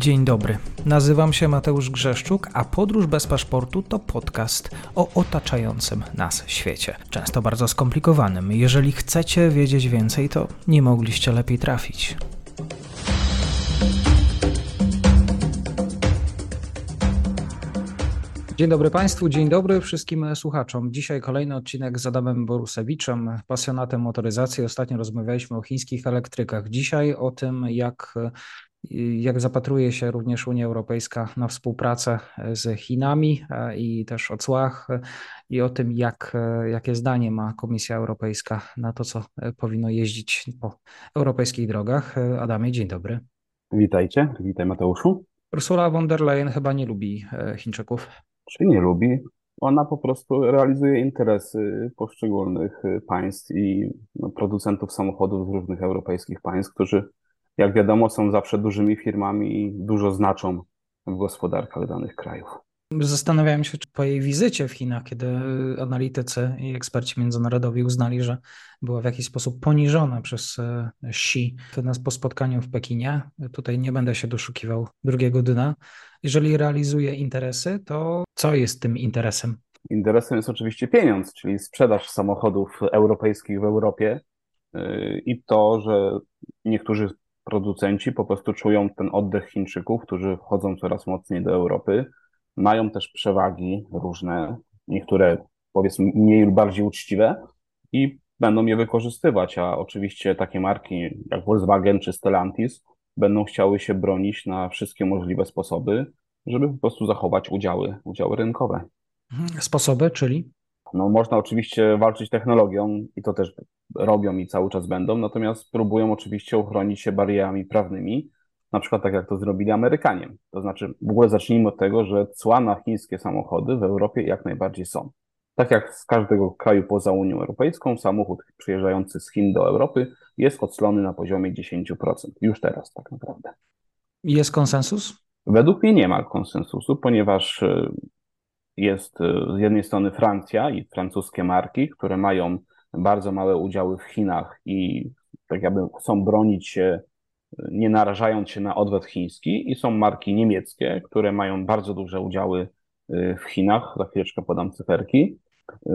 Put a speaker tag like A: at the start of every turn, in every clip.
A: Dzień dobry. Nazywam się Mateusz Grzeszczuk, a Podróż bez paszportu to podcast o otaczającym nas świecie. Często bardzo skomplikowanym. Jeżeli chcecie wiedzieć więcej, to nie mogliście lepiej trafić. Dzień dobry Państwu, dzień dobry wszystkim słuchaczom. Dzisiaj kolejny odcinek z Adamem Borusewiczem, pasjonatem motoryzacji. Ostatnio rozmawialiśmy o chińskich elektrykach. Dzisiaj o tym, jak jak zapatruje się również Unia Europejska na współpracę z Chinami e, i też o cłach i o tym, jak, e, jakie zdanie ma Komisja Europejska na to, co e, powinno jeździć po europejskich drogach. Adamie, dzień dobry.
B: Witajcie, witaj Mateuszu.
A: Ursula von der Leyen chyba nie lubi Chińczyków.
B: Czy nie lubi? Ona po prostu realizuje interesy poszczególnych państw i no, producentów samochodów z różnych europejskich państw, którzy jak wiadomo, są zawsze dużymi firmami i dużo znaczą w gospodarkach danych krajów.
A: Zastanawiałem się, czy po jej wizycie w Chinach, kiedy analitycy i eksperci międzynarodowi uznali, że była w jakiś sposób poniżona przez e, Xi po spotkaniu w Pekinie. Tutaj nie będę się doszukiwał drugiego dna. Jeżeli realizuje interesy, to co jest tym interesem?
B: Interesem jest oczywiście pieniądz, czyli sprzedaż samochodów europejskich w Europie e, i to, że niektórzy producenci po prostu czują ten oddech Chińczyków, którzy wchodzą coraz mocniej do Europy. Mają też przewagi różne, niektóre powiedzmy mniej lub bardziej uczciwe i będą je wykorzystywać, a oczywiście takie marki jak Volkswagen czy Stellantis będą chciały się bronić na wszystkie możliwe sposoby, żeby po prostu zachować udziały, udziały rynkowe.
A: Mhm. Sposoby, czyli?
B: No, można oczywiście walczyć technologią i to też robią i cały czas będą, natomiast próbują oczywiście uchronić się barierami prawnymi, na przykład tak jak to zrobili Amerykanie. To znaczy, w ogóle zacznijmy od tego, że cła na chińskie samochody w Europie jak najbardziej są. Tak jak z każdego kraju poza Unią Europejską, samochód przyjeżdżający z Chin do Europy jest oclony na poziomie 10%. Już teraz tak naprawdę.
A: Jest konsensus?
B: Według mnie nie ma konsensusu, ponieważ jest e, z jednej strony Francja i francuskie marki, które mają bardzo małe udziały w Chinach i tak jakby chcą bronić się, nie narażając się na odwet chiński, i są marki niemieckie, które mają bardzo duże udziały e, w Chinach. Za chwileczkę podam cyferki. E,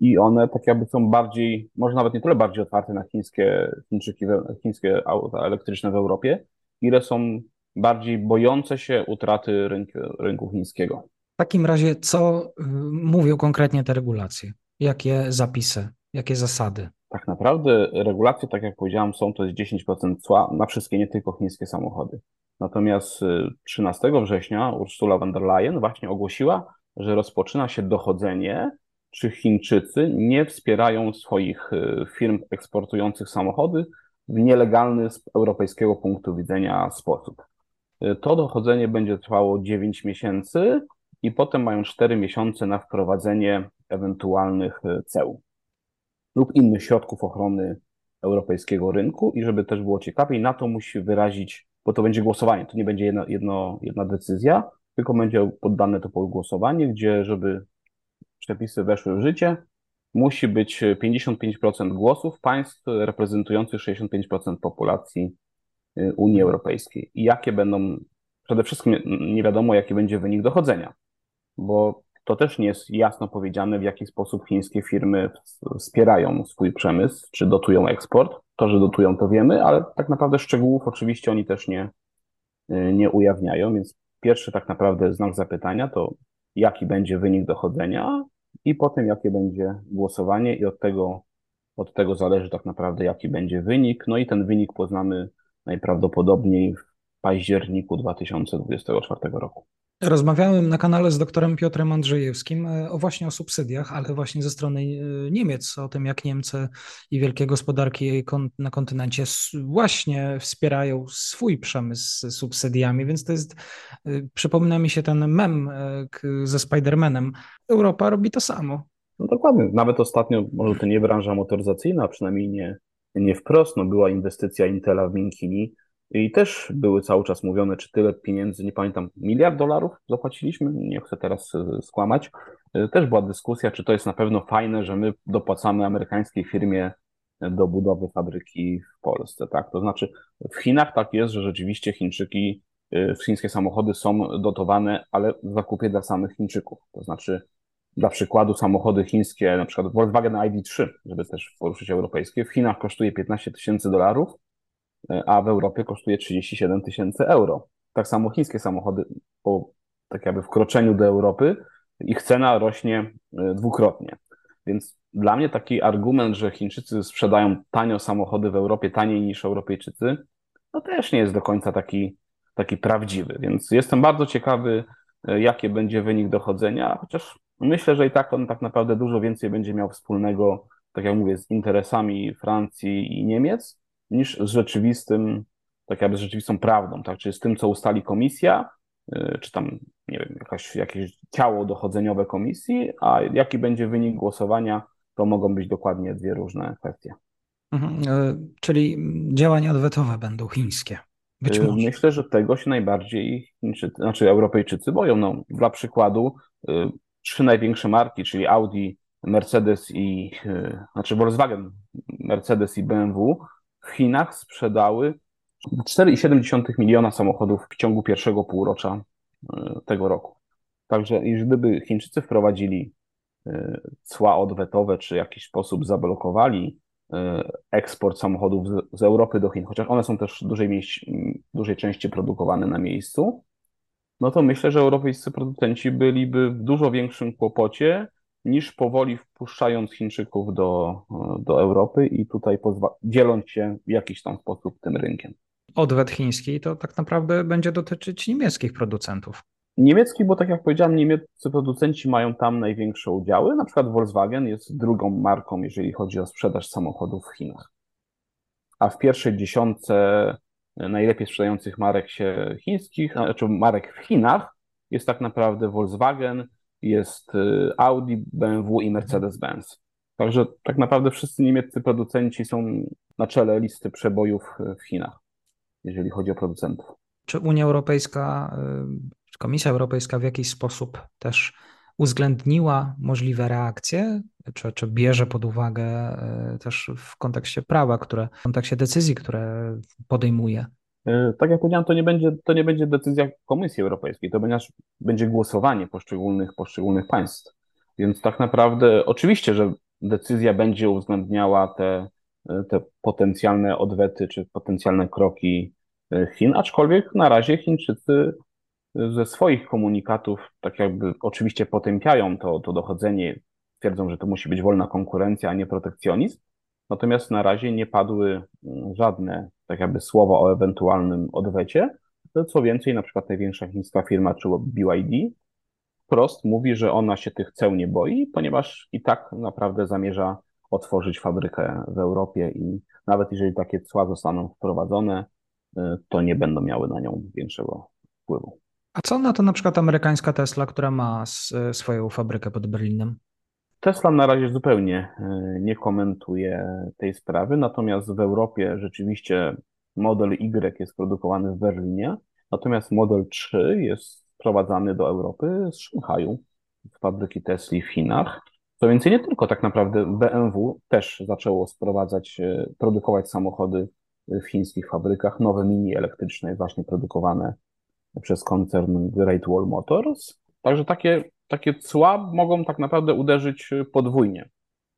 B: I one tak jakby są bardziej, może nawet nie tyle bardziej otwarte na chińskie, Chińczyki, chińskie auta elektryczne w Europie, ile są bardziej bojące się utraty rynku, rynku chińskiego.
A: W takim razie, co y, mówią konkretnie te regulacje? Jakie zapisy, jakie zasady?
B: Tak naprawdę regulacje, tak jak powiedziałem, są to jest 10% cła na wszystkie, nie tylko chińskie samochody. Natomiast 13 y, września Ursula von der Leyen właśnie ogłosiła, że rozpoczyna się dochodzenie, czy Chińczycy nie wspierają swoich y, firm eksportujących samochody w nielegalny z europejskiego punktu widzenia sposób. To dochodzenie będzie trwało 9 miesięcy i potem mają 4 miesiące na wprowadzenie ewentualnych e, ceł lub innych środków ochrony europejskiego rynku. I żeby też było ciekawiej, na to musi wyrazić, bo to będzie głosowanie, to nie będzie jedna, jedno, jedna decyzja, tylko będzie poddane to pod głosowanie, gdzie żeby przepisy weszły w życie, musi być 55% głosów państw reprezentujących 65% populacji e, Unii Europejskiej. I jakie będą, przede wszystkim nie wiadomo, jaki będzie wynik dochodzenia bo to też nie jest jasno powiedziane, w jaki sposób chińskie firmy wspierają swój przemysł, czy dotują eksport. To, że dotują, to wiemy, ale tak naprawdę szczegółów oczywiście oni też nie, nie ujawniają, więc pierwszy tak naprawdę znak zapytania to jaki będzie wynik dochodzenia i potem jakie będzie głosowanie i od tego, od tego zależy tak naprawdę jaki będzie wynik. No i ten wynik poznamy najprawdopodobniej w październiku 2024 roku.
A: Rozmawiałem na kanale z doktorem Piotrem Andrzejewskim e, o właśnie o subsydiach, ale właśnie ze strony e, Niemiec, o tym jak Niemcy i wielkie gospodarki na kontynencie właśnie wspierają swój przemysł subsydiami, więc to jest, e, przypomina mi się ten mem ze Spidermanem. Europa robi to samo.
B: No dokładnie. Nawet ostatnio, może to nie branża motoryzacyjna, a przynajmniej nie, nie wprost, no była inwestycja Intela w Minkini, i też były cały czas mówione, czy tyle pieniędzy, nie pamiętam, miliard dolarów zapłaciliśmy, nie chcę teraz e, skłamać. E, też była dyskusja, czy to jest na pewno fajne, że my dopłacamy amerykańskiej firmie do budowy fabryki w Polsce, tak? To znaczy w Chinach tak jest, że rzeczywiście Chińczyki chińskie samochody są dotowane, ale w zakupie dla samych Chińczyków. To znaczy, dla przykładu, samochody chińskie, na przykład Volkswagen ID3, żeby też poruszyć europejskie, w Chinach kosztuje 15 tysięcy dolarów, a w Europie kosztuje 37 tysięcy euro. Tak samo chińskie samochody po tak jakby wkroczeniu do Europy, ich cena rośnie dwukrotnie. Więc dla mnie taki argument, że Chińczycy sprzedają tanio samochody w Europie, taniej niż Europejczycy, no też nie jest do końca taki, taki prawdziwy. Więc jestem bardzo ciekawy, e, jaki będzie wynik dochodzenia, chociaż myślę, że i tak on tak naprawdę dużo więcej będzie miał wspólnego, tak jak mówię, z interesami Francji i Niemiec, niż z rzeczywistym, tak jakby z rzeczywistą prawdą, tak? Czyli z tym, co ustali komisja, e, czy tam, nie wiem, jakaś, jakieś ciało dochodzeniowe komisji, a jaki będzie wynik głosowania, to mogą być dokładnie dwie różne kwestie.
A: Mhm, e, czyli działania odwetowe będą chińskie. Być
B: E,
A: może.
B: Myślę, że tego się najbardziej Chińczycy, znaczy Europejczycy boją. No, dla przykładu, e, trzy największe marki, czyli Audi, Mercedes i, znaczy Volkswagen, Mercedes i BMW w Chinach sprzedały 4,7 miliona samochodów w ciągu pierwszego półrocza tego roku. Także gdyby Chińczycy wprowadzili cła odwetowe, czy w jakiś sposób zablokowali eksport samochodów z, Europy do Chin, chociaż one są też w dużej, mieś, dużej części produkowane na miejscu, no to myślę, że europejscy producenci byliby w dużo większym kłopocie niż powoli wpuszczając Chińczyków do, do Europy i tutaj pozwa- dzieląc się w jakiś tam sposób tym rynkiem.
A: Odwet chiński to tak naprawdę będzie dotyczyć niemieckich producentów.
B: Niemiecki, bo tak jak powiedziałem, niemieccy producenci mają tam największe udziały. Na przykład Volkswagen jest drugą marką, jeżeli chodzi o sprzedaż samochodów w Chinach. A w pierwszej dziesiątce najlepiej sprzedających marek się chińskich, znaczy marek w Chinach, jest tak naprawdę Volkswagen, jest y, Audi, BMW i Mercedes-Benz. Także tak naprawdę wszyscy niemieccy producenci są na czele listy przebojów w Chinach, jeżeli chodzi o producentów.
A: Czy Unia Europejska y, Komisja Europejska w jakiś sposób też uwzględniła możliwe reakcje, czy, czy bierze pod uwagę też w kontekście prawa, które, w kontekście decyzji, które podejmuje?
B: E, tak jak powiedziałem, to nie będzie, to nie będzie decyzja Komisji Europejskiej, to będzie, będzie głosowanie poszczególnych, poszczególnych państw. Więc tak naprawdę, oczywiście, że decyzja będzie uwzględniała te, te potencjalne odwety czy potencjalne kroki Chin, aczkolwiek na razie Chińczycy ze swoich komunikatów, tak jakby oczywiście potępiają to, to dochodzenie, twierdzą, że to musi być wolna konkurencja, a nie protekcjonizm. Natomiast na razie nie padły mm, żadne, tak jakby słowa o ewentualnym odwecie. Co więcej, na przykład największa chińska firma, czy BYD, wprost mówi, że ona się tych ceł nie boi, ponieważ i tak naprawdę zamierza otworzyć fabrykę w Europie i nawet jeżeli takie cła zostaną wprowadzone, y, to nie będą miały na nią większego wpływu.
A: A co na to na przykład amerykańska Tesla, która ma swoją fabrykę pod Berlinem?
B: Tesla na razie zupełnie e, nie komentuje tej sprawy, natomiast w Europie rzeczywiście model Y jest produkowany w Berlinie, natomiast model 3 jest sprowadzany do Europy z Szanghaju, z fabryki Tesla w Chinach. Co więcej, nie tylko tak naprawdę BMW też zaczęło sprowadzać, e, produkować samochody w chińskich fabrykach, nowe mini elektryczne, właśnie produkowane przez koncern Great Wall Motors. Także takie, takie cła mogą tak naprawdę uderzyć podwójnie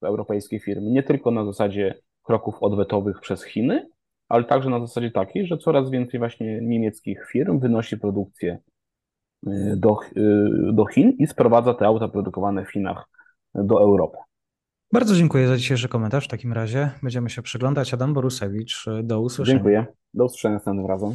B: w europejskie firmy. Nie tylko na zasadzie kroków odwetowych przez Chiny, ale także na zasadzie takiej, że coraz więcej właśnie niemieckich firm wynosi produkcję y, do, y, do Chin i sprowadza te auta produkowane w Chinach do Europy.
A: Bardzo dziękuję za dzisiejszy komentarz. W takim razie będziemy się przyglądać. Adam Borusewicz, do usłyszenia.
B: Dziękuję. Do usłyszenia następnym razem.